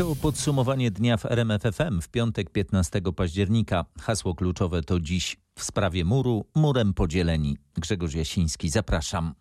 To podsumowanie dnia w RMFFM w piątek 15 października. Hasło kluczowe to dziś w sprawie muru, murem podzieleni. Grzegorz Jasiński, zapraszam.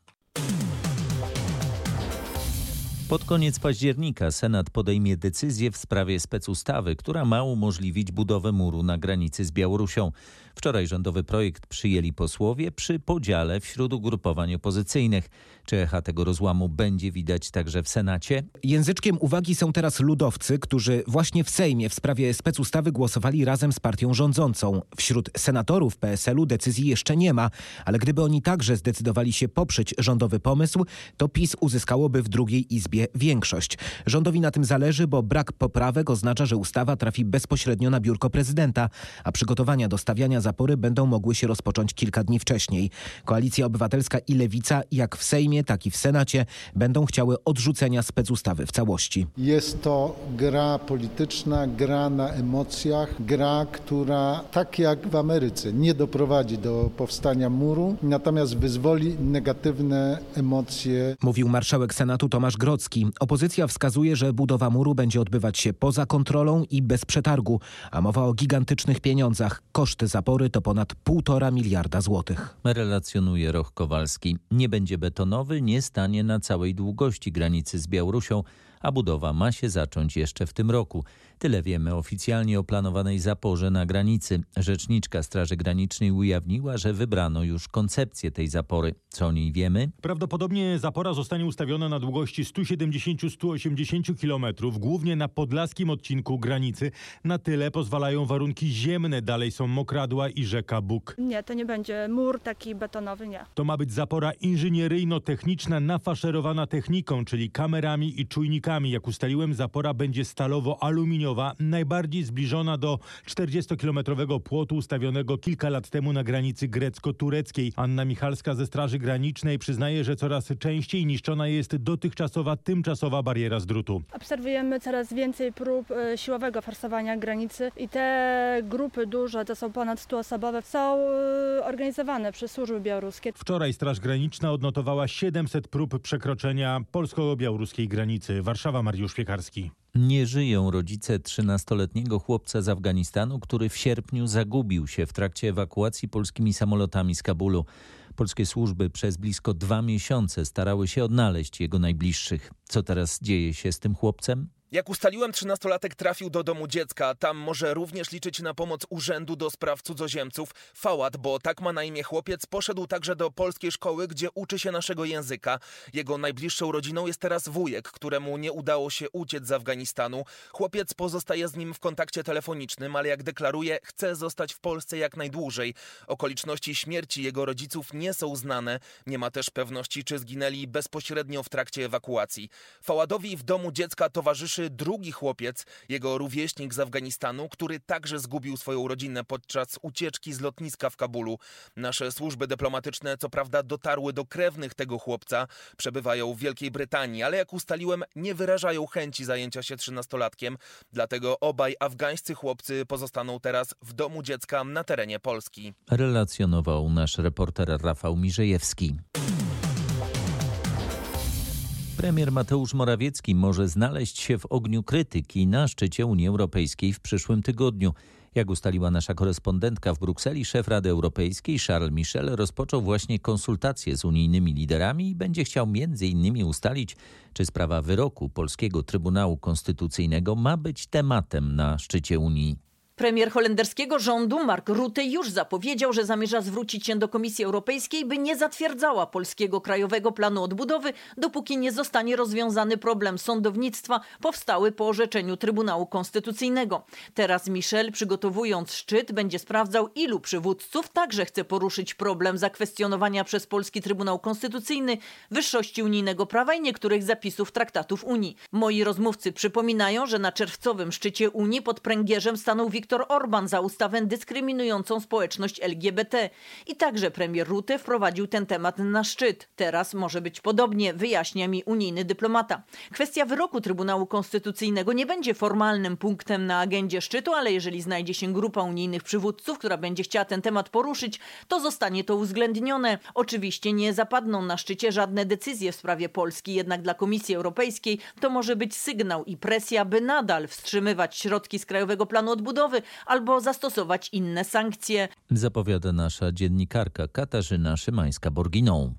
Pod koniec października Senat podejmie decyzję w sprawie specustawy, która ma umożliwić budowę muru na granicy z Białorusią. Wczoraj rządowy projekt przyjęli posłowie przy podziale wśród ugrupowań opozycyjnych. Czy echa tego rozłamu będzie widać także w Senacie? Języczkiem uwagi są teraz ludowcy, którzy właśnie w Sejmie w sprawie specustawy głosowali razem z partią rządzącą. Wśród senatorów PSL-u decyzji jeszcze nie ma, ale gdyby oni także zdecydowali się poprzeć rządowy pomysł, to PiS uzyskałoby w drugiej izbie większość. Rządowi na tym zależy, bo brak poprawek oznacza, że ustawa trafi bezpośrednio na biurko prezydenta, a przygotowania do stawiania zapory będą mogły się rozpocząć kilka dni wcześniej. Koalicja Obywatelska i Lewica, jak w Sejmie, tak i w Senacie, będą chciały odrzucenia specustawy w całości. Jest to gra polityczna, gra na emocjach, gra, która tak jak w Ameryce nie doprowadzi do powstania muru, natomiast wyzwoli negatywne emocje. Mówił marszałek Senatu Tomasz Grocki. Opozycja wskazuje, że budowa muru będzie odbywać się poza kontrolą i bez przetargu, a mowa o gigantycznych pieniądzach. Koszty zapory to ponad 1,5 miliarda złotych. Relacjonuje Roch Kowalski. Nie będzie betonowy, nie stanie na całej długości granicy z Białorusią, a budowa ma się zacząć jeszcze w tym roku. Tyle wiemy oficjalnie o planowanej zaporze na granicy. Rzeczniczka Straży Granicznej ujawniła, że wybrano już koncepcję tej zapory. Co o niej wiemy? Prawdopodobnie zapora zostanie ustawiona na długości 170-180 km, głównie na podlaskim odcinku granicy. Na tyle pozwalają warunki ziemne, dalej są mokradła i rzeka Bóg. Nie, to nie będzie mur taki betonowy, nie. To ma być zapora inżynieryjno-techniczna nafaszerowana techniką, czyli kamerami i czujnikami. Jak ustaliłem, zapora będzie stalowo-aluminiowa, najbardziej zbliżona do 40-kilometrowego płotu ustawionego kilka lat temu na granicy grecko-tureckiej. Anna Michalska ze Straży Granicznej przyznaje, że coraz częściej niszczona jest dotychczasowa tymczasowa bariera z drutu. Obserwujemy coraz więcej prób e, siłowego forsowania granicy i te grupy duże, to są ponad 100-osobowe, są e, organizowane przez służby białoruskie. Wczoraj Straż Graniczna odnotowała 700 prób przekroczenia polsko-białoruskiej granicy. Warszawa, Mariusz Piekarski. Nie żyją rodzice 13-letniego chłopca z Afganistanu, który w sierpniu zagubił się w trakcie ewakuacji polskimi samolotami z Kabulu. Polskie służby przez blisko dwa miesiące starały się odnaleźć jego najbliższych. Co teraz dzieje się z tym chłopcem? Jak ustaliłem, trzynastolatek trafił do domu dziecka. Tam może również liczyć na pomoc Urzędu do Spraw Cudzoziemców. Fałat, bo tak ma na imię chłopiec, poszedł także do polskiej szkoły, gdzie uczy się naszego języka. Jego najbliższą rodziną jest teraz wujek, któremu nie udało się uciec z Afganistanu. Chłopiec pozostaje z nim w kontakcie telefonicznym, ale jak deklaruje, chce zostać w Polsce jak najdłużej. Okoliczności śmierci jego rodziców nie są znane. Nie ma też pewności, czy zginęli bezpośrednio w trakcie ewakuacji. Faładowi w domu dziecka towarzyszy drugi chłopiec, jego rówieśnik z Afganistanu, który także zgubił swoją rodzinę podczas ucieczki z lotniska w Kabulu. Nasze służby dyplomatyczne co prawda dotarły do krewnych tego chłopca, przebywają w Wielkiej Brytanii, ale jak ustaliłem, nie wyrażają chęci zajęcia się trzynastolatkiem, dlatego obaj afgańscy chłopcy pozostaną teraz w domu dziecka na terenie Polski. Relacjonował nasz reporter Rafał Mirzejewski. Premier Mateusz Morawiecki może znaleźć się w ogniu krytyki na szczycie Unii Europejskiej w przyszłym tygodniu. Jak ustaliła nasza korespondentka w Brukseli, szef Rady Europejskiej Charles Michel rozpoczął właśnie konsultacje z unijnymi liderami i będzie chciał innymi ustalić, czy sprawa wyroku Polskiego Trybunału Konstytucyjnego ma być tematem na szczycie Unii. Premier holenderskiego rządu Mark Rutte już zapowiedział, że zamierza zwrócić się do Komisji Europejskiej, by nie zatwierdzała polskiego krajowego planu odbudowy, dopóki nie zostanie rozwiązany problem sądownictwa powstały po orzeczeniu Trybunału Konstytucyjnego. Teraz Michel, przygotowując szczyt, będzie sprawdzał, ilu przywódców także chce poruszyć problem zakwestionowania przez polski Trybunał Konstytucyjny wyższości unijnego prawa i niektórych zapisów traktatów Unii. Moi rozmówcy przypominają, że na czerwcowym szczycie Unii pod pręgierzem stanął Wiktor Viktor Orban za ustawę dyskryminującą społeczność LGBT. I także premier Rutte wprowadził ten temat na szczyt. Teraz może być podobnie, wyjaśnia mi unijny dyplomata. Kwestia wyroku Trybunału Konstytucyjnego nie będzie formalnym punktem na agendzie szczytu, ale jeżeli znajdzie się grupa unijnych przywódców, która będzie chciała ten temat poruszyć, to zostanie to uwzględnione. Oczywiście nie zapadną na szczycie żadne decyzje w sprawie Polski, jednak dla Komisji Europejskiej to może być sygnał i presja, by nadal wstrzymywać środki z Krajowego Planu Odbudowy albo zastosować inne sankcje. Zapowiada nasza dziennikarka Katarzyna Szymańska-Borginą.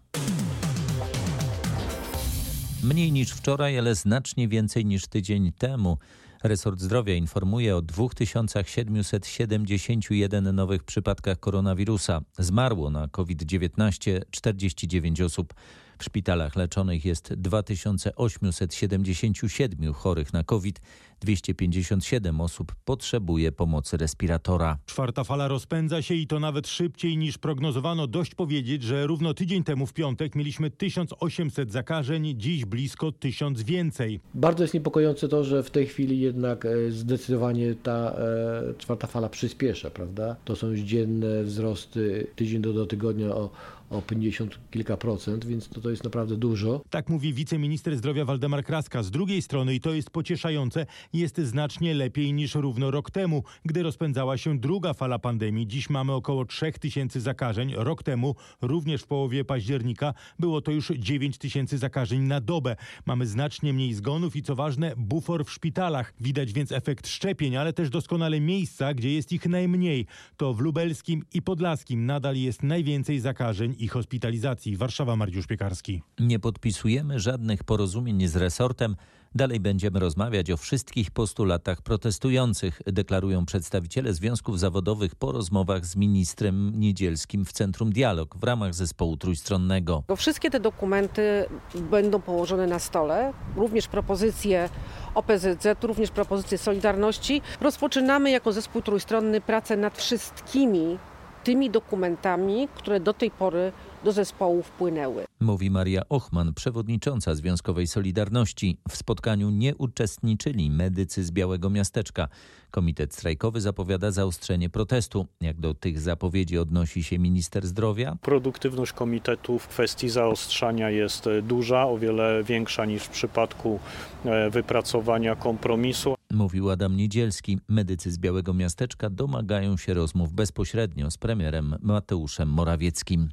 Mniej niż wczoraj, ale znacznie więcej niż tydzień temu. Resort Zdrowia informuje o 2771 nowych przypadkach koronawirusa. Zmarło na COVID-19 49 osób. W szpitalach leczonych jest 2877 chorych na COVID. 257 osób potrzebuje pomocy respiratora. Czwarta fala rozpędza się i to nawet szybciej niż prognozowano. Dość powiedzieć, że równo tydzień temu w piątek mieliśmy 1800 zakażeń, dziś blisko 1000 więcej. Bardzo jest niepokojące to, że w tej chwili jednak e, zdecydowanie ta e, czwarta fala przyspiesza, prawda? To są już dzienne wzrosty tydzień do, do tygodnia o o 50 kilka procent, więc to, to jest naprawdę dużo. Tak mówi wiceminister zdrowia Waldemar Kraska. Z drugiej strony, i to jest pocieszające, jest znacznie lepiej niż równo rok temu, gdy rozpędzała się druga fala pandemii. Dziś mamy około 3000 zakażeń. Rok temu, również w połowie października, było to już 9 tysięcy zakażeń na dobę. Mamy znacznie mniej zgonów i co ważne, bufor w szpitalach. Widać więc efekt szczepień, ale też doskonale miejsca, gdzie jest ich najmniej. To w lubelskim i podlaskim nadal jest najwięcej zakażeń i hospitalizacji. Warszawa, Mariusz Piekarski. Nie podpisujemy żadnych porozumień z resortem. Dalej będziemy rozmawiać o wszystkich postulatach protestujących, deklarują przedstawiciele związków zawodowych po rozmowach z ministrem Niedzielskim w Centrum Dialog w ramach zespołu trójstronnego. Wszystkie te dokumenty będą położone na stole, również propozycje OPZZ, również propozycje Solidarności. Rozpoczynamy jako zespół trójstronny pracę nad wszystkimi tymi dokumentami, które do tej pory do zespołu wpłynęły. Mówi Maria Ochman, przewodnicząca Związkowej Solidarności. W spotkaniu nie uczestniczyli medycy z Białego Miasteczka. Komitet strajkowy zapowiada zaostrzenie protestu. Jak do tych zapowiedzi odnosi się minister zdrowia? Produktywność komitetu w kwestii zaostrzania jest duża, o wiele większa niż w przypadku e, wypracowania kompromisu. Mówił Adam Niedzielski. Medycy z Białego Miasteczka domagają się rozmów bezpośrednio z premierem Mateuszem Morawieckim.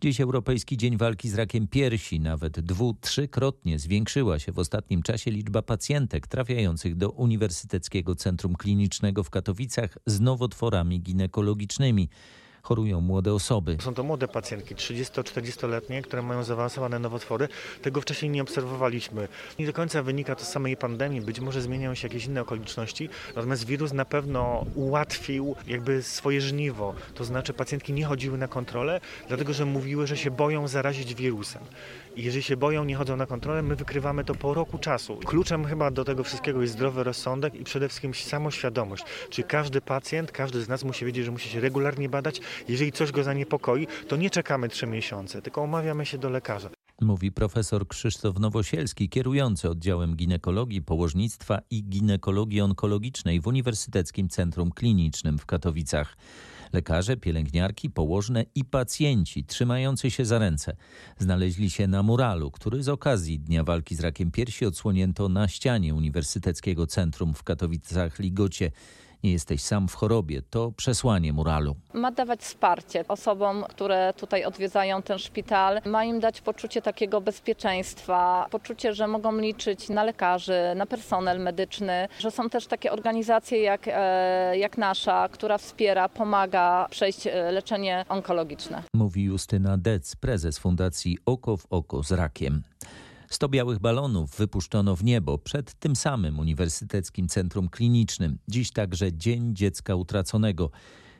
Dziś Europejski Dzień Walki z Rakiem Piersi. Nawet dwu, trzykrotnie zwiększyła się w ostatnim czasie liczba pacjentek trafiających do Uniwersyteckiego Centrum Klinicznego w Katowicach z nowotworami ginekologicznymi chorują młode osoby. Są to młode pacjentki, 30-40-letnie, które mają zaawansowane nowotwory. Tego wcześniej nie obserwowaliśmy. Nie do końca wynika to z samej pandemii, być może zmieniają się jakieś inne okoliczności, natomiast wirus na pewno ułatwił jakby swoje żniwo. To znaczy pacjentki nie chodziły na kontrolę, dlatego że mówiły, że się boją zarazić wirusem. Jeżeli się boją, nie chodzą na kontrolę, my wykrywamy to po roku czasu. Kluczem chyba do tego wszystkiego jest zdrowy rozsądek i przede wszystkim samoświadomość. Czyli każdy pacjent, każdy z nas musi wiedzieć, że musi się regularnie badać. Jeżeli coś go zaniepokoi, to nie czekamy trzy miesiące, tylko umawiamy się do lekarza. Mówi profesor Krzysztof Nowosielski, kierujący oddziałem ginekologii, położnictwa i ginekologii onkologicznej w Uniwersyteckim Centrum Klinicznym w Katowicach. Lekarze, pielęgniarki, położne i pacjenci trzymający się za ręce znaleźli się na muralu, który z okazji Dnia Walki z Rakiem Piersi odsłonięto na ścianie Uniwersyteckiego Centrum w Katowicach-Ligocie. Nie jesteś sam w chorobie. To przesłanie muralu. Ma dawać wsparcie osobom, które tutaj odwiedzają ten szpital. Ma im dać poczucie takiego bezpieczeństwa, poczucie, że mogą liczyć na lekarzy, na personel medyczny, że są też takie organizacje jak, e, jak nasza, która wspiera, pomaga przejść e, leczenie onkologiczne. Mówi Justyna Dec, prezes Fundacji Oko w Oko z Rakiem. 100 białych balonów wypuszczono w niebo przed tym samym Uniwersyteckim Centrum Klinicznym. Dziś także Dzień Dziecka Utraconego.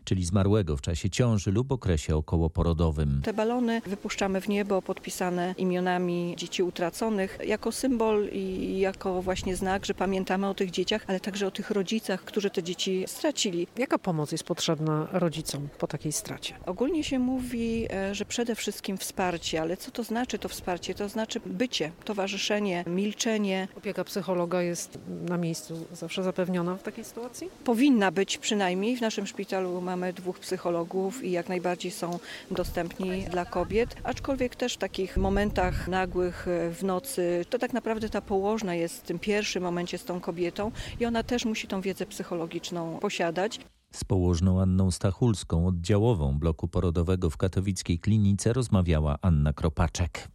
Czyli zmarłego w czasie ciąży lub okresie okołoporodowym. Te balony wypuszczamy w niebo podpisane imionami dzieci utraconych jako symbol i jako właśnie znak, że pamiętamy o tych dzieciach, ale także o tych rodzicach, którzy te dzieci stracili. Jaka pomoc jest potrzebna rodzicom po takiej stracie? Ogólnie się mówi, e, że przede wszystkim wsparcie, ale co to znaczy to wsparcie? To znaczy bycie, towarzyszenie, milczenie. Opieka psychologa jest na miejscu zawsze zapewniona w takiej sytuacji? Powinna być przynajmniej. W naszym szpitalu mamy dwóch psychologów i jak najbardziej są dostępni dla kobiet, aczkolwiek też w takich momentach nagłych e, w nocy, to tak naprawdę ta położna jest w tym pierwszym momencie z tą kobietą i ona też musi tą wiedzę psychologiczną posiadać. Z położną Anną Stachulską, oddziałową bloku porodowego w katowickiej klinice rozmawiała Anna Kropaczek.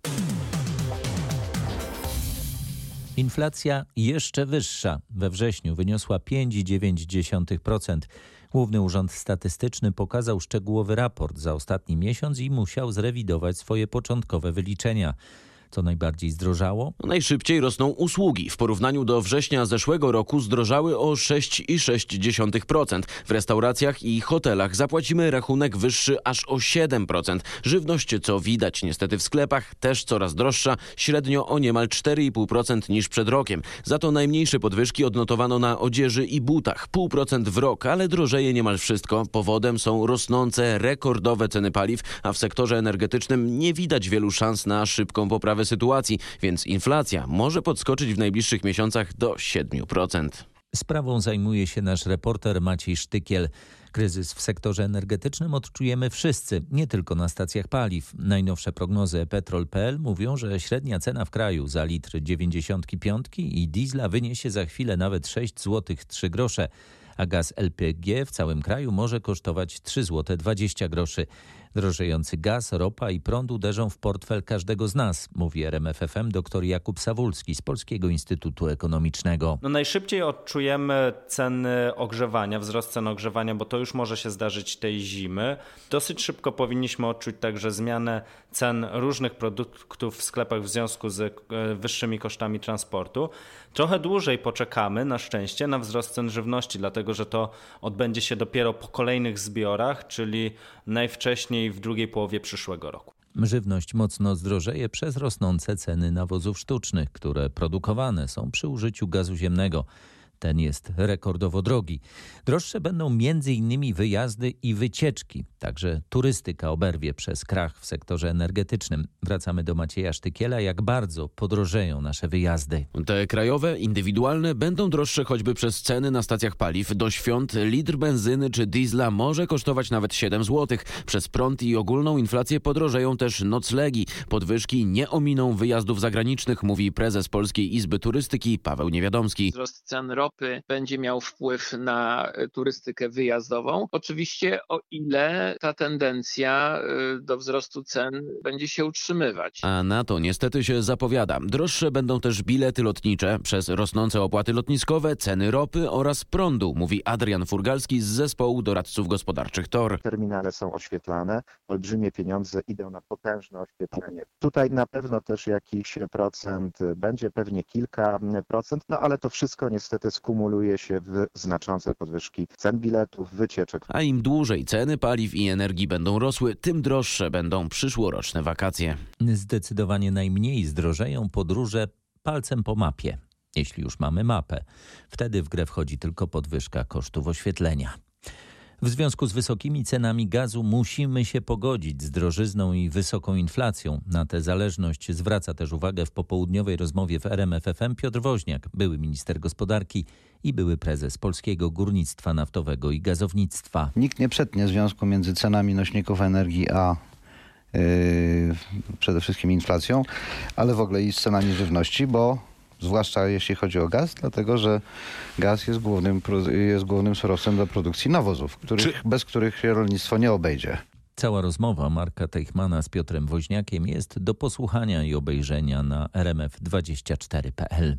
Inflacja jeszcze wyższa. We wrześniu wyniosła 5,9%. Główny Urząd Statystyczny pokazał szczegółowy raport za ostatni miesiąc i musiał zrewidować swoje początkowe wyliczenia. Co najbardziej zdrożało? Najszybciej rosną usługi. W porównaniu do września zeszłego roku zdrożały o 6,6%. W restauracjach i hotelach zapłacimy rachunek wyższy aż o 7%. Żywność, co widać niestety w sklepach, też coraz droższa, średnio o niemal 4,5% niż przed rokiem. Za to najmniejsze podwyżki odnotowano na odzieży i butach. 0,5% w rok, ale drożeje niemal wszystko. Powodem są rosnące, rekordowe ceny paliw, a w sektorze energetycznym nie widać wielu szans na szybką poprawę sytuacji, więc inflacja może podskoczyć w najbliższych miesiącach do 7%. Sprawą zajmuje się nasz reporter Maciej Sztykiel. Kryzys w sektorze energetycznym odczujemy wszyscy, nie tylko na stacjach paliw. Najnowsze prognozy Petrol.pl mówią, że średnia cena w kraju za litr 95 i diesla wyniesie za chwilę nawet 6 zł 3 grosze, a gaz LPG w całym kraju może kosztować 3 zł 20 groszy. Drożejący gaz, ropa i prąd uderzą w portfel każdego z nas, mówi RMFFM dr Jakub Sawulski z Polskiego Instytutu Ekonomicznego. No najszybciej odczujemy ceny ogrzewania, wzrost cen ogrzewania, bo to już może się zdarzyć tej zimy. Dosyć szybko powinniśmy odczuć także zmianę cen różnych produktów w sklepach w związku z e, wyższymi kosztami transportu. Trochę dłużej poczekamy na szczęście na wzrost cen żywności, dlatego że to odbędzie się dopiero po kolejnych zbiorach, czyli najwcześniej w drugiej połowie przyszłego roku. Żywność mocno zdrożeje przez rosnące ceny nawozów sztucznych, które produkowane są przy użyciu gazu ziemnego. Ten jest rekordowo drogi. Droższe będą m.in. wyjazdy i wycieczki. Także turystyka oberwie przez krach w sektorze energetycznym. Wracamy do Macieja Sztykiela, jak bardzo podrożeją nasze wyjazdy. Te krajowe, indywidualne będą droższe choćby przez ceny na stacjach paliw. Do świąt litr benzyny czy diesla może kosztować nawet 7 zł. Przez prąd i ogólną inflację podrożeją też noclegi. Podwyżki nie ominą wyjazdów zagranicznych, mówi prezes Polskiej Izby Turystyki Paweł Niewiadomski. Wzrost cen ropy będzie miał wpływ na turystykę wyjazdową. Oczywiście o ile ta tendencja y, do wzrostu cen będzie się utrzymywać. A na to niestety się zapowiada. Droższe będą też bilety lotnicze przez rosnące opłaty lotniskowe, ceny ropy oraz prądu, mówi Adrian Furgalski z zespołu doradców gospodarczych TOR. Terminale są oświetlane, olbrzymie pieniądze idą na potężne oświetlenie. Tutaj na pewno też jakiś procent będzie, pewnie kilka procent, no ale to wszystko niestety skumuluje się w znaczące podwyżki cen biletów, wycieczek. A im dłużej ceny paliw i energii będą rosły, tym droższe będą przyszłoroczne wakacje. Zdecydowanie najmniej zdrożeją podróże palcem po mapie. Jeśli już mamy mapę, wtedy w grę wchodzi tylko podwyżka kosztów oświetlenia. W związku z wysokimi cenami gazu musimy się pogodzić z drożyzną i wysoką inflacją. Na tę zależność zwraca też uwagę w popołudniowej rozmowie w RMFFM Piotr Woźniak, były minister gospodarki i były prezes Polskiego Górnictwa Naftowego i Gazownictwa. Nikt nie przetnie związku między cenami nośników energii a yy, przede wszystkim inflacją, ale w ogóle i z cenami żywności, bo zwłaszcza jeśli chodzi o gaz, dlatego że gaz jest głównym, jest głównym surowcem do produkcji nawozów, których, Czy... bez których się rolnictwo nie obejdzie. Cała rozmowa Marka Teichmana z Piotrem Woźniakiem jest do posłuchania i obejrzenia na rmf24.pl.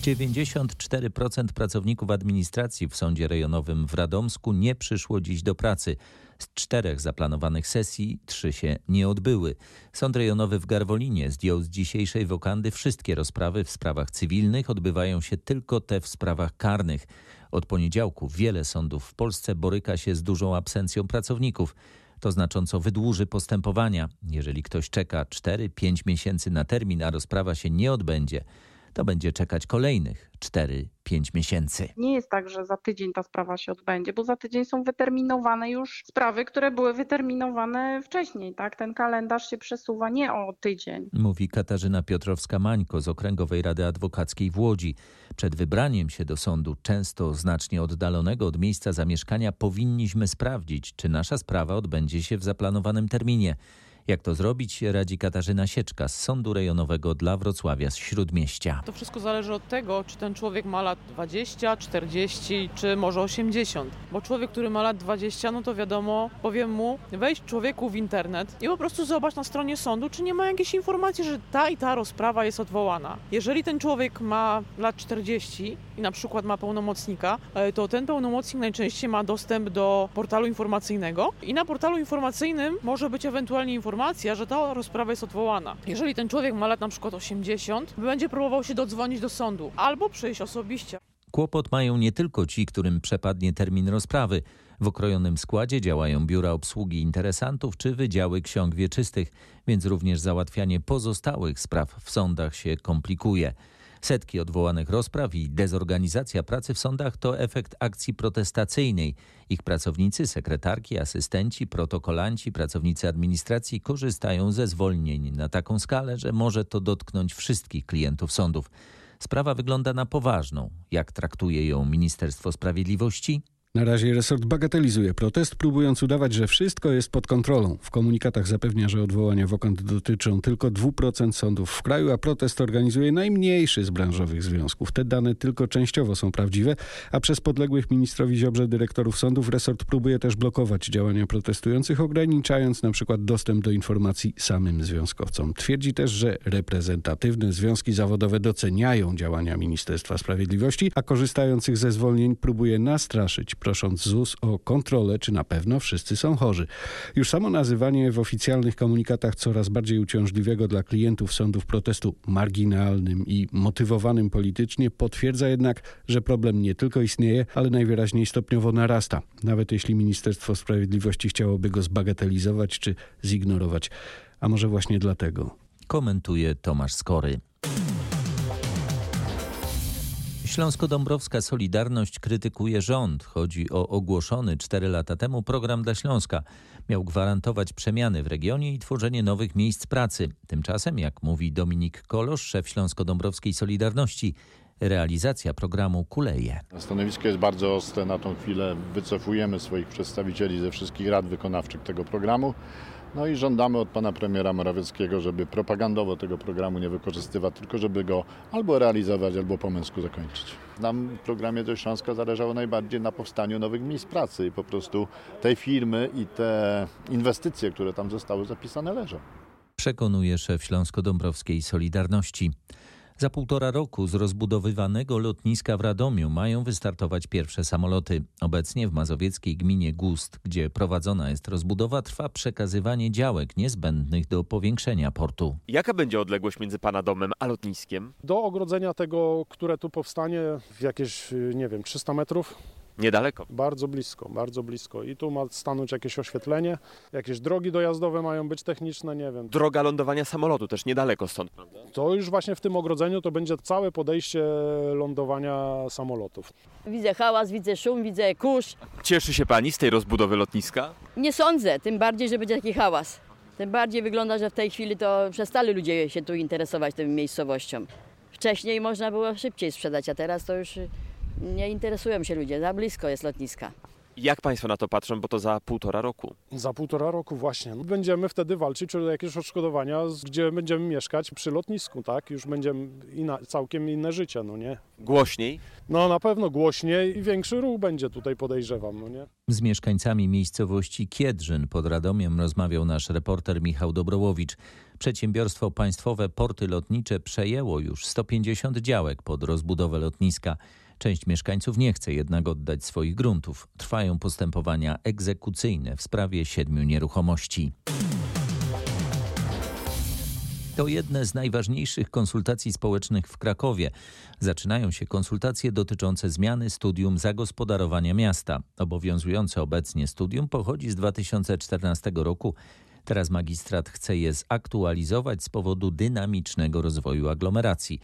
94% pracowników administracji w sądzie rejonowym w Radomsku nie przyszło dziś do pracy. Z czterech zaplanowanych sesji trzy się nie odbyły. Sąd rejonowy w Garwolinie zdjął z dzisiejszej wokandy wszystkie rozprawy w sprawach cywilnych. Odbywają się tylko te w sprawach karnych. Od poniedziałku wiele sądów w Polsce boryka się z dużą absencją pracowników. To znacząco wydłuży postępowania. Jeżeli ktoś czeka 4-5 miesięcy na termin, a rozprawa się nie odbędzie, to będzie czekać kolejnych 4-5 miesięcy. Nie jest tak, że za tydzień ta sprawa się odbędzie, bo za tydzień są wyterminowane już sprawy, które były wyterminowane wcześniej. Tak? Ten kalendarz się przesuwa nie o tydzień. Mówi Katarzyna Piotrowska-Mańko z Okręgowej Rady Adwokackiej w Łodzi. Przed wybraniem się do sądu, często znacznie oddalonego od miejsca zamieszkania, powinniśmy sprawdzić, czy nasza sprawa odbędzie się w zaplanowanym terminie. Jak to zrobić, radzi Katarzyna Sieczka z Sądu Rejonowego dla Wrocławia z Śródmieścia. To wszystko zależy od tego, czy ten człowiek ma lat 20, 40 czy może 80. Bo człowiek, który ma lat 20, no to wiadomo, powiem mu, wejdź człowieku w internet i po prostu zobacz na stronie sądu, czy nie ma jakiejś informacji, że ta i ta rozprawa jest odwołana. Jeżeli ten człowiek ma lat 40 i na przykład ma pełnomocnika, e, to ten pełnomocnik najczęściej ma dostęp do portalu informacyjnego i na portalu informacyjnym może być ewentualnie informacja, że ta rozprawa jest odwołana. Jeżeli ten człowiek ma lat na przykład 80, będzie próbował się dodzwonić do sądu albo przyjść osobiście. Kłopot mają nie tylko ci, którym przepadnie termin rozprawy. W okrojonym składzie działają biura obsługi interesantów czy wydziały ksiąg wieczystych, więc również załatwianie pozostałych spraw w sądach się komplikuje. Setki odwołanych rozpraw i dezorganizacja pracy w sądach to efekt akcji protestacyjnej. Ich pracownicy, sekretarki, asystenci, protokolanci, pracownicy administracji korzystają ze zwolnień na taką skalę, że może to dotknąć wszystkich klientów sądów. Sprawa wygląda na poważną. Jak traktuje ją Ministerstwo Sprawiedliwości? Na razie resort bagatelizuje protest, próbując udawać, że wszystko jest pod kontrolą. W komunikatach zapewnia, że odwołania wokąd dotyczą tylko 2% sądów w kraju, a protest organizuje najmniejszy z branżowych związków. Te dane tylko częściowo są prawdziwe, a przez podległych ministrowi Ziobrze dyrektorów sądów resort próbuje też blokować działania protestujących, ograniczając na przykład dostęp do informacji samym związkowcom. Twierdzi też, że reprezentatywne związki zawodowe doceniają działania Ministerstwa Sprawiedliwości, a korzystających ze zwolnień próbuje nastraszyć prosząc ZUS o kontrolę, czy na pewno wszyscy są chorzy. Już samo nazywanie w oficjalnych komunikatach coraz bardziej uciążliwego dla klientów sądów protestu marginalnym i motywowanym politycznie potwierdza jednak, że problem nie tylko istnieje, ale najwyraźniej stopniowo narasta, nawet jeśli Ministerstwo Sprawiedliwości chciałoby go zbagatelizować czy zignorować. A może właśnie dlatego. Komentuje Tomasz Skory. Śląsko-Dąbrowska Solidarność krytykuje rząd. Chodzi o ogłoszony 4 lata temu program dla Śląska. Miał gwarantować przemiany w regionie i tworzenie nowych miejsc pracy. Tymczasem, jak mówi Dominik Kolosz, szef Śląsko-Dąbrowskiej Solidarności, realizacja programu kuleje. Stanowisko jest bardzo ostre. Na tą chwilę wycofujemy swoich przedstawicieli ze wszystkich rad wykonawczych tego programu. No i żądamy od pana premiera Morawieckiego, żeby propagandowo tego programu nie wykorzystywać, tylko żeby go albo realizować, albo po męsku zakończyć. Nam w programie do Śląska zależało najbardziej na powstaniu nowych miejsc pracy i po prostu te firmy i te inwestycje, które tam zostały zapisane leżą. Przekonuje szef Śląsko-Dąbrowskiej Solidarności. Za półtora roku z rozbudowywanego lotniska w Radomiu mają wystartować pierwsze samoloty. Obecnie w mazowieckiej gminie Gust, gdzie prowadzona jest rozbudowa, trwa przekazywanie działek niezbędnych do powiększenia portu. Jaka będzie odległość między pana domem a lotniskiem? Do ogrodzenia tego, które tu powstanie, w jakieś, nie wiem, 300 metrów. Niedaleko. Bardzo blisko, bardzo blisko. I tu ma stanąć jakieś oświetlenie, jakieś drogi dojazdowe mają być techniczne, nie wiem. Droga lądowania samolotu też niedaleko stąd, prawda? To już właśnie w tym ogrodzeniu to będzie całe podejście lądowania samolotów. Widzę hałas, widzę szum, widzę kurz. Cieszy się pani z tej rozbudowy lotniska? Nie sądzę, tym bardziej, że będzie taki hałas. Tym bardziej wygląda, że w tej chwili to przestali ludzie się tu interesować tą miejscowością. Wcześniej można było szybciej sprzedać, a teraz to już nie interesują się ludzie, za blisko jest lotniska. Jak Państwo na to patrzą, bo to za półtora roku? Za półtora roku właśnie. Będziemy wtedy walczyć o jakieś odszkodowania, gdzie będziemy mieszkać przy lotnisku, tak? Już będziemy inna, całkiem inne życie, no nie? Głośniej? No na pewno głośniej i większy ruch będzie tutaj podejrzewam, no nie? Z mieszkańcami miejscowości Kiedrzyn pod Radomiem rozmawiał nasz reporter Michał Dobrołowicz. Przedsiębiorstwo państwowe Porty Lotnicze przejęło już 150 działek pod rozbudowę lotniska. Część mieszkańców nie chce jednak oddać swoich gruntów. Trwają postępowania egzekucyjne w sprawie siedmiu nieruchomości. To jedne z najważniejszych konsultacji społecznych w Krakowie. Zaczynają się konsultacje dotyczące zmiany studium zagospodarowania miasta. Obowiązujące obecnie studium pochodzi z 2014 roku. Teraz magistrat chce je zaktualizować z powodu dynamicznego rozwoju aglomeracji.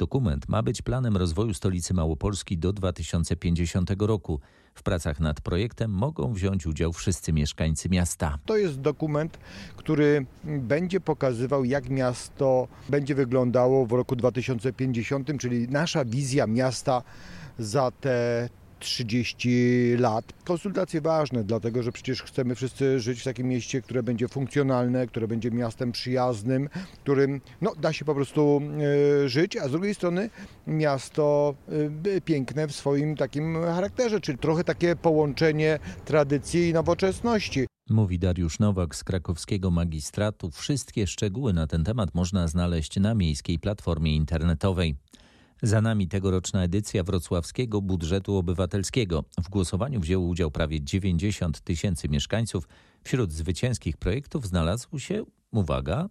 Dokument ma być planem rozwoju stolicy Małopolski do 2050 roku. W pracach nad projektem mogą wziąć udział wszyscy mieszkańcy miasta. To jest dokument, który będzie pokazywał, jak miasto będzie wyglądało w roku 2050, czyli nasza wizja miasta za te 30 lat. Konsultacje ważne, dlatego że przecież chcemy wszyscy żyć w takim mieście, które będzie funkcjonalne, które będzie miastem przyjaznym, którym no, da się po prostu y, żyć, a z drugiej strony miasto y, piękne w swoim takim charakterze, czyli trochę takie połączenie tradycji i nowoczesności. Mówi Dariusz Nowak z krakowskiego magistratu. Wszystkie szczegóły na ten temat można znaleźć na miejskiej platformie internetowej. Za nami tegoroczna edycja wrocławskiego budżetu obywatelskiego. W głosowaniu wzięło udział prawie 90 tysięcy mieszkańców. Wśród zwycięskich projektów znalazł się, uwaga,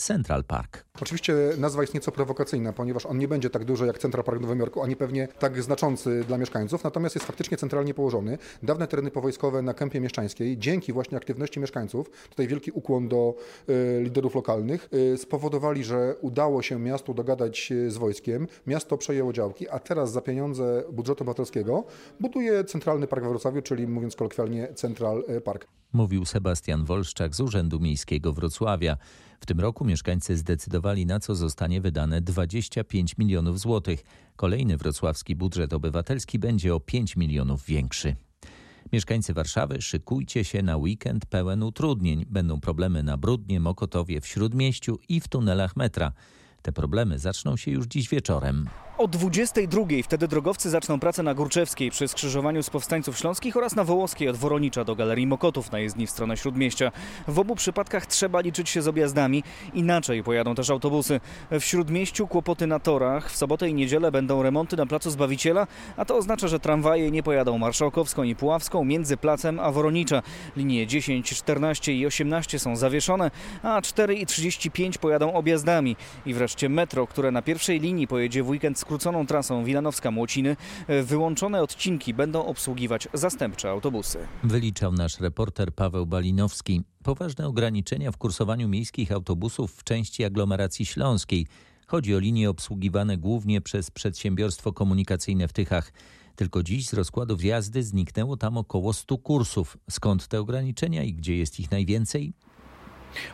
Central Park. Oczywiście nazwa jest nieco prowokacyjna, ponieważ on nie będzie tak duży jak Central Park w Nowym Jorku, ani pewnie tak znaczący dla mieszkańców, natomiast jest faktycznie centralnie położony. Dawne tereny powojskowe na Kępie Mieszczańskiej, dzięki właśnie aktywności mieszkańców, tutaj wielki ukłon do y, liderów lokalnych, y, spowodowali, że udało się miastu dogadać z wojskiem, miasto przejęło działki, a teraz za pieniądze budżetu obywatelskiego buduje centralny park we Wrocławiu, czyli mówiąc kolokwialnie Central Park. Mówił Sebastian Wolszczak z Urzędu Miejskiego Wrocławia. W tym roku mieszkańcy zdecydowali, na co zostanie wydane 25 milionów złotych. Kolejny wrocławski budżet obywatelski będzie o 5 milionów większy. Mieszkańcy Warszawy, szykujcie się na weekend pełen utrudnień. Będą problemy na Brudnie, Mokotowie, w Śródmieściu i w tunelach metra. Te problemy zaczną się już dziś wieczorem. O 22 wtedy drogowcy zaczną pracę na Górczewskiej przy skrzyżowaniu z Powstańców Śląskich oraz na Wołoskiej od Woronicza do Galerii Mokotów na jezdni w stronę Śródmieścia. W obu przypadkach trzeba liczyć się z objazdami, inaczej pojadą też autobusy. W Śródmieściu kłopoty na torach, w sobotę i niedzielę będą remonty na Placu Zbawiciela, a to oznacza, że tramwaje nie pojadą Marszałkowską i Puławską między Placem a Woronicza. Linie 10, 14 i 18 są zawieszone, a 4 i 35 pojadą objazdami. I wreszcie metro, które na pierwszej linii pojedzie w weekend z skróconą trasą Wilanowska-Młociny wyłączone odcinki będą obsługiwać zastępcze autobusy. Wyliczał nasz reporter Paweł Balinowski. Poważne ograniczenia w kursowaniu miejskich autobusów w części aglomeracji śląskiej. Chodzi o linie obsługiwane głównie przez przedsiębiorstwo komunikacyjne w Tychach. Tylko dziś z rozkładów jazdy zniknęło tam około 100 kursów. Skąd te ograniczenia i gdzie jest ich najwięcej?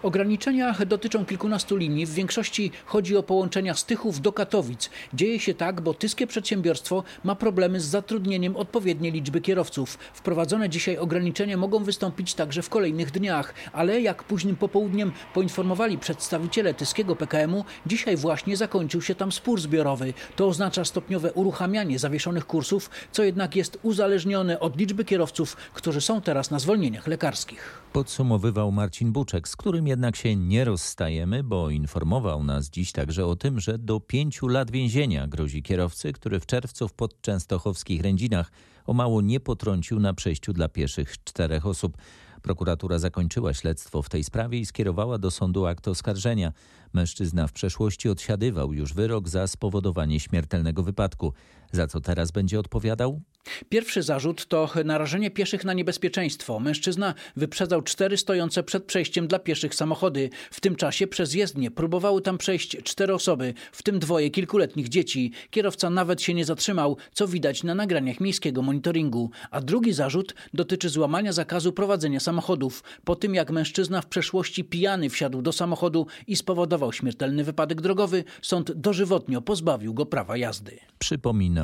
Ograniczenia dotyczą kilkunastu linii. W większości chodzi o połączenia z Tychów do Katowic. Dzieje się tak, bo tyskie przedsiębiorstwo ma problemy z zatrudnieniem odpowiedniej liczby kierowców. Wprowadzone dzisiaj ograniczenia mogą wystąpić także w kolejnych dniach, ale jak późnym popołudniem poinformowali przedstawiciele tyskiego PKM-u, dzisiaj właśnie zakończył się tam spór zbiorowy. To oznacza stopniowe uruchamianie zawieszonych kursów, co jednak jest uzależnione od liczby kierowców, którzy są teraz na zwolnieniach lekarskich. Podsumowywał Marcin Buczek, z którym jednak się nie rozstajemy, bo informował nas dziś także o tym, że do pięciu lat więzienia grozi kierowcy, który w czerwcu w podczęstochowskich Rędzinach o mało nie potrącił na przejściu dla pieszych czterech osób. Prokuratura zakończyła śledztwo w tej sprawie i skierowała do sądu akt oskarżenia. Mężczyzna w przeszłości odsiadywał już wyrok za spowodowanie śmiertelnego wypadku. Za co teraz będzie odpowiadał? Pierwszy zarzut to narażenie pieszych na niebezpieczeństwo. Mężczyzna wyprzedzał cztery stojące przed przejściem dla pieszych samochody. W tym czasie przez jezdnię próbowały tam przejść cztery osoby, w tym dwoje kilkuletnich dzieci. Kierowca nawet się nie zatrzymał, co widać na nagraniach miejskiego monitoringu. A drugi zarzut dotyczy złamania zakazu prowadzenia samochodów. Po tym jak mężczyzna w przeszłości pijany wsiadł do samochodu i spowodował śmiertelny wypadek drogowy, sąd dożywotnio pozbawił go prawa jazdy.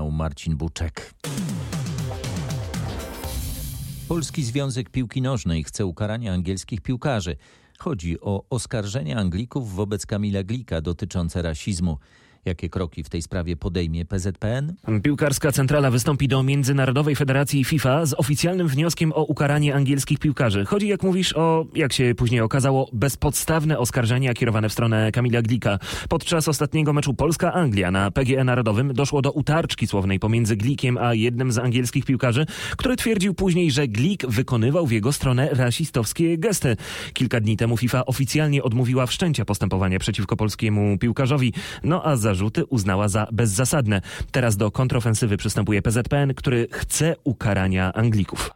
Marcin Buczek. Polski Związek Piłki Nożnej chce ukarania angielskich piłkarzy. Chodzi o oskarżenia Anglików wobec Kamila Glika dotyczące rasizmu. Jakie kroki w tej sprawie podejmie PZPN? Piłkarska Centrala wystąpi do Międzynarodowej Federacji FIFA z oficjalnym wnioskiem o ukaranie angielskich piłkarzy. Chodzi, jak mówisz, o, jak się później okazało, bezpodstawne oskarżenia kierowane w stronę Kamila Glika. Podczas ostatniego meczu Polska-Anglia na PGE Narodowym doszło do utarczki słownej pomiędzy Glikiem a jednym z angielskich piłkarzy, który twierdził później, że Glik wykonywał w jego stronę rasistowskie gesty. Kilka dni temu FIFA oficjalnie odmówiła wszczęcia postępowania przeciwko polskiemu piłkarzowi, no a za zarzuty uznała za bezzasadne. Teraz do kontrofensywy przystępuje PZPN, który chce ukarania Anglików.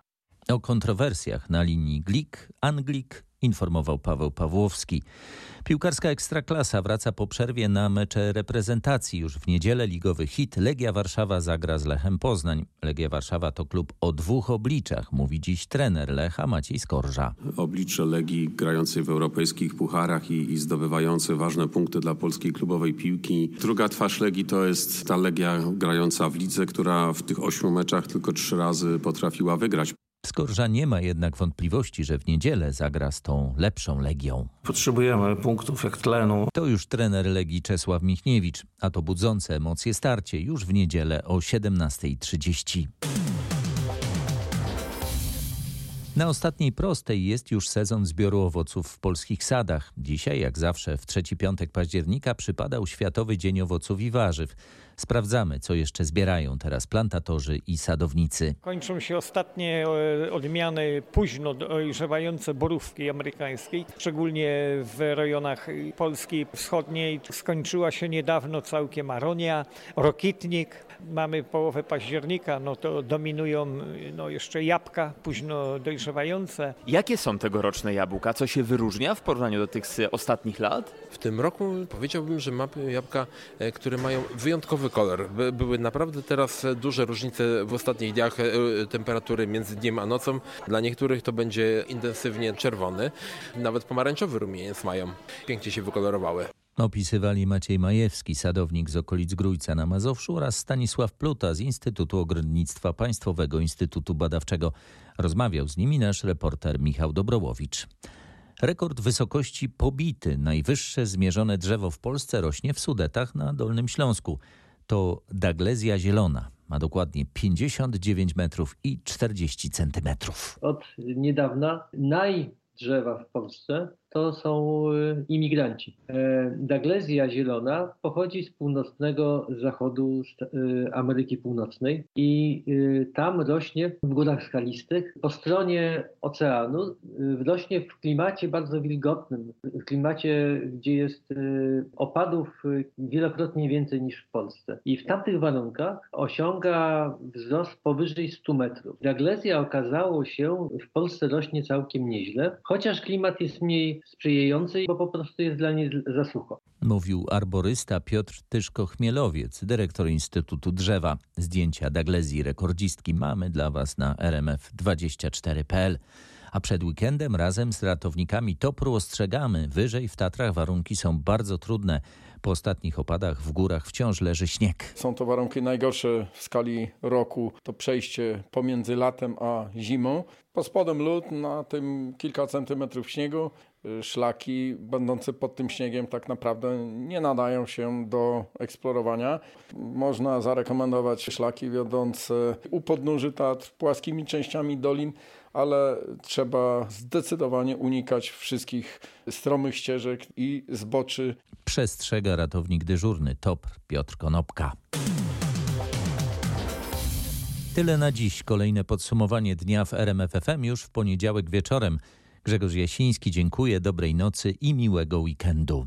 O kontrowersjach na linii Glik-Anglik informował Paweł Pawłowski. Piłkarska Ekstraklasa wraca po przerwie na mecze reprezentacji. Już w niedzielę ligowy hit Legia Warszawa zagra z Lechem Poznań. Legia Warszawa to klub o dwóch obliczach, mówi dziś trener Lecha Maciej Skorża. Oblicze Legii grającej w europejskich pucharach i, i zdobywającej ważne punkty dla polskiej klubowej piłki. Druga twarz Legii to jest ta Legia grająca w lidze, która w tych ośmiu meczach tylko trzy razy potrafiła wygrać. Skorża nie ma jednak wątpliwości, że w niedzielę zagra z tą lepszą Legią. Potrzebujemy punktów jak tlenu. To już trener Legii Czesław Michniewicz, a to budzące emocje starcie już w niedzielę o 17.30. Na ostatniej prostej jest już sezon zbioru owoców w polskich sadach. Dzisiaj, jak zawsze, w trzeci piątek października przypadał Światowy Dzień Owoców i Warzyw. Sprawdzamy, co jeszcze zbierają teraz plantatorzy i sadownicy. Kończą się ostatnie e, odmiany późno dojrzewające borówki amerykańskiej, szczególnie w rejonach Polski Wschodniej. Skończyła się niedawno całkiem aronia, rokitnik. Mamy połowę października, no to dominują no jeszcze jabłka późno dojrzewające. Jakie są tegoroczne jabłka? Co się wyróżnia w porównaniu do tych z ostatnich lat? W tym roku powiedziałbym, że mamy jabłka, e, które mają wyjątkowy kolor. Były naprawdę teraz duże różnice w ostatnich dniach e, temperatury między dniem a nocą. Dla niektórych to będzie intensywnie czerwony, nawet pomarańczowy rumieniec mają. Pięknie się wykolorowały. Opisywali Maciej Majewski, sadownik z okolic Grójca na Mazowszu oraz Stanisław Pluta z Instytutu Ogrodnictwa Państwowego Instytutu Badawczego. Rozmawiał z nimi nasz reporter Michał Dobrołowicz. Rekord wysokości pobity. Najwyższe zmierzone drzewo w Polsce rośnie w Sudetach na Dolnym Śląsku. To Daglezja zielona. Ma dokładnie 59 metrów i 40 centymetrów. Od niedawna najdrzewa w Polsce to są y, imigranci. E, Daglezja zielona pochodzi z północnego zachodu y, Ameryki Północnej i y, tam rośnie w górach skalistych. Po stronie oceanu rośnie w klimacie bardzo wilgotnym, w klimacie, gdzie jest opadów wielokrotnie więcej niż w Polsce. I w tamtych warunkach osiąga wzrost powyżej 100 metrów. Daglezja okazało się w Polsce rośnie całkiem nieźle, chociaż klimat jest mniej sprzyjający, bo po prostu jest dla niej za sucho. Mówił arborysta Piotr Tyszko-Chmielowiec, dyrektor Instytutu Drzewa. Zdjęcia Daglezji rekordzistki mamy dla Was na rmf24.pl. A przed weekendem razem z ratownikami Topru ostrzegamy, wyżej w Tatrach warunki są bardzo trudne. Po ostatnich opadach w górach wciąż leży śnieg. Są to warunki najgorsze w skali roku. To przejście pomiędzy latem a zimą. Pod spodem lód, na tym kilka centymetrów śniegu. Szlaki będące pod tym śniegiem tak naprawdę nie nadają się do eksplorowania. Można zarekomendować szlaki wiodące u podnóży Tatr, płaskimi częściami dolin, ale trzeba zdecydowanie unikać wszystkich stromych ścieżek i zboczy. Przestrzega ratownik dyżurny TOPR Piotr Konopka. Tyle na dziś. Kolejne podsumowanie dnia w RMFFM już w poniedziałek wieczorem. Grzegorz Jasiński, dziękuję, dobrej nocy i miłego weekendu.